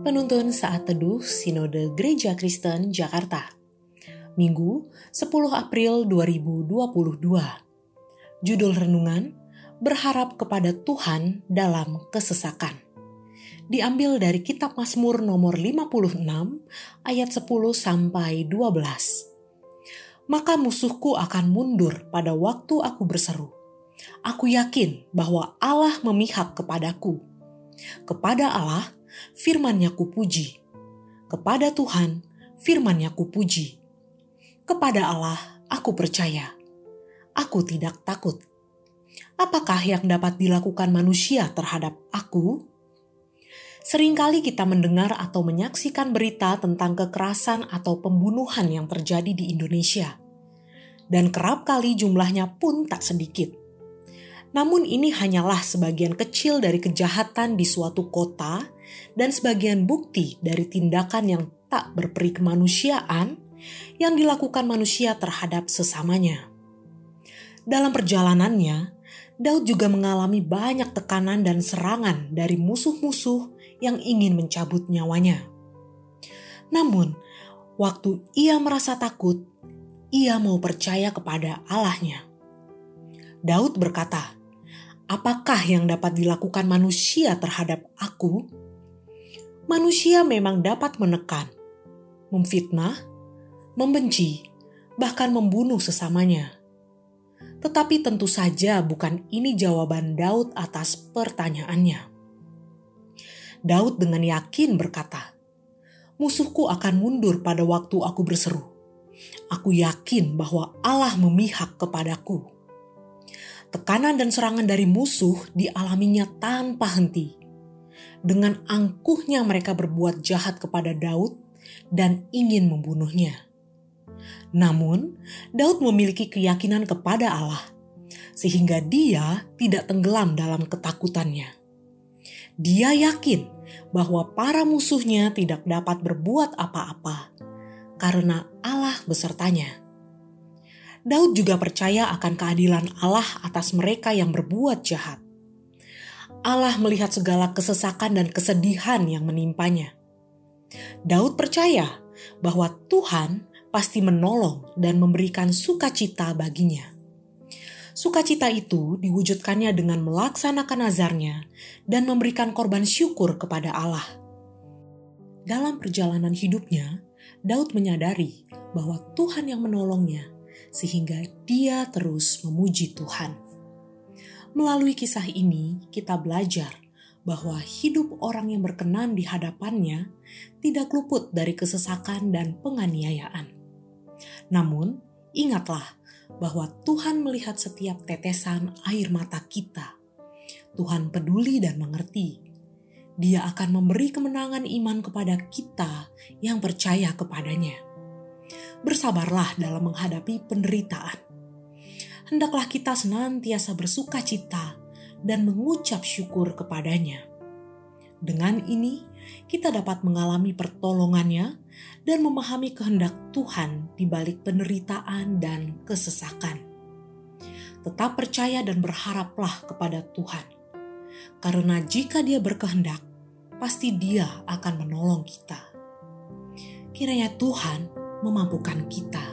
Penuntun Saat Teduh Sinode Gereja Kristen Jakarta. Minggu 10 April 2022 Judul Renungan Berharap kepada Tuhan dalam kesesakan. Diambil dari kitab Mazmur nomor 56 ayat 10 sampai 12 Maka musuhku akan mundur pada waktu aku berseru. Aku yakin bahwa Allah memihak kepadaku. Kepada Allah, firman-Nya kupuji. Kepada Tuhan, firman-Nya kupuji. Kepada Allah, aku percaya. Aku tidak takut. Apakah yang dapat dilakukan manusia terhadap aku? Seringkali kita mendengar atau menyaksikan berita tentang kekerasan atau pembunuhan yang terjadi di Indonesia. Dan kerap kali jumlahnya pun tak sedikit. Namun ini hanyalah sebagian kecil dari kejahatan di suatu kota dan sebagian bukti dari tindakan yang tak berperi kemanusiaan yang dilakukan manusia terhadap sesamanya. Dalam perjalanannya, Daud juga mengalami banyak tekanan dan serangan dari musuh-musuh yang ingin mencabut nyawanya. Namun, waktu ia merasa takut, ia mau percaya kepada Allahnya. Daud berkata, apakah yang dapat dilakukan manusia terhadap aku? Manusia memang dapat menekan, memfitnah, membenci, bahkan membunuh sesamanya. Tetapi tentu saja bukan ini jawaban Daud atas pertanyaannya. Daud dengan yakin berkata, "Musuhku akan mundur pada waktu aku berseru. Aku yakin bahwa Allah memihak kepadaku." Tekanan dan serangan dari musuh dialaminya tanpa henti. Dengan angkuhnya mereka berbuat jahat kepada Daud dan ingin membunuhnya. Namun, Daud memiliki keyakinan kepada Allah, sehingga dia tidak tenggelam dalam ketakutannya. Dia yakin bahwa para musuhnya tidak dapat berbuat apa-apa karena Allah besertanya. Daud juga percaya akan keadilan Allah atas mereka yang berbuat jahat. Allah melihat segala kesesakan dan kesedihan yang menimpanya. Daud percaya bahwa Tuhan pasti menolong dan memberikan sukacita baginya. Sukacita itu diwujudkannya dengan melaksanakan nazarnya dan memberikan korban syukur kepada Allah. Dalam perjalanan hidupnya, Daud menyadari bahwa Tuhan yang menolongnya sehingga dia terus memuji Tuhan. Melalui kisah ini, kita belajar bahwa hidup orang yang berkenan di hadapannya tidak luput dari kesesakan dan penganiayaan. Namun, ingatlah bahwa Tuhan melihat setiap tetesan air mata kita. Tuhan peduli dan mengerti. Dia akan memberi kemenangan iman kepada kita yang percaya kepadanya bersabarlah dalam menghadapi penderitaan. Hendaklah kita senantiasa bersuka cita dan mengucap syukur kepadanya. Dengan ini, kita dapat mengalami pertolongannya dan memahami kehendak Tuhan di balik penderitaan dan kesesakan. Tetap percaya dan berharaplah kepada Tuhan, karena jika Dia berkehendak, pasti Dia akan menolong kita. Kiranya Tuhan memampukan kita